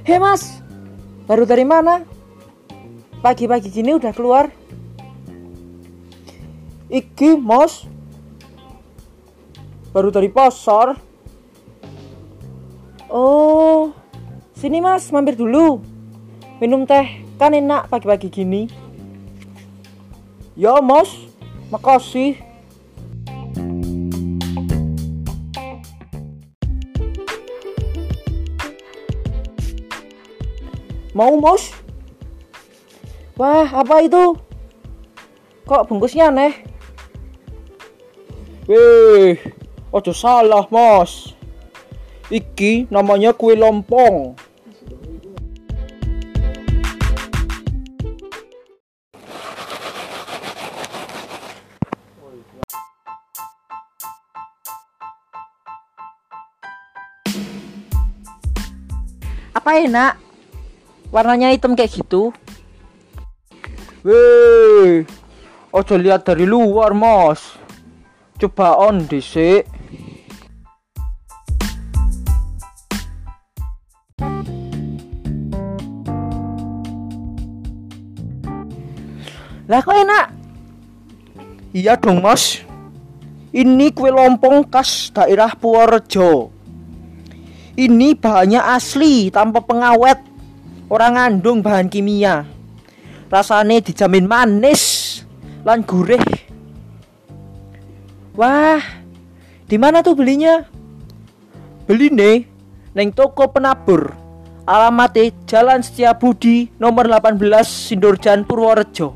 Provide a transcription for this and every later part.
Hei mas, baru dari mana? Pagi-pagi gini udah keluar? Iki mas, baru dari pasar. Oh, sini mas, mampir dulu. Minum teh, kan enak pagi-pagi gini. Ya mas, makasih. Mau mos? Wah, apa itu? Kok bungkusnya aneh? Wih, ojo salah, Mas. Iki namanya kue lompong. Apa enak? Warnanya hitam kayak gitu. Wih, ojo lihat dari luar, Mas. Coba on dhisik. Lah kok enak? Iya dong, Mas. Ini kue lompong khas daerah Purworejo. Ini bahannya asli tanpa pengawet. Orang ngandung bahan kimia. Rasanya dijamin manis lan gurih. Wah, di mana tuh belinya? Beli nih, neng toko penabur. Alamatnya Jalan Setiabudi nomor 18 Sindurjan Purworejo.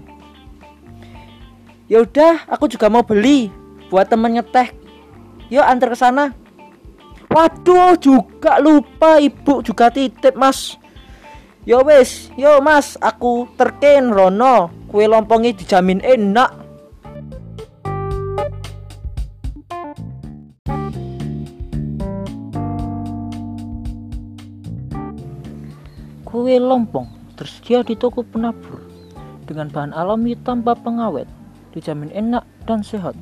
Ya udah, aku juga mau beli buat temen ngeteh. Yuk antar ke sana. Waduh, juga lupa ibu juga titip, Mas. Yo wes, yo Mas, aku terken Rono. Kue lompongnya dijamin enak. Kue lompong tersedia di toko penabur dengan bahan alami tanpa pengawet, dijamin enak dan sehat.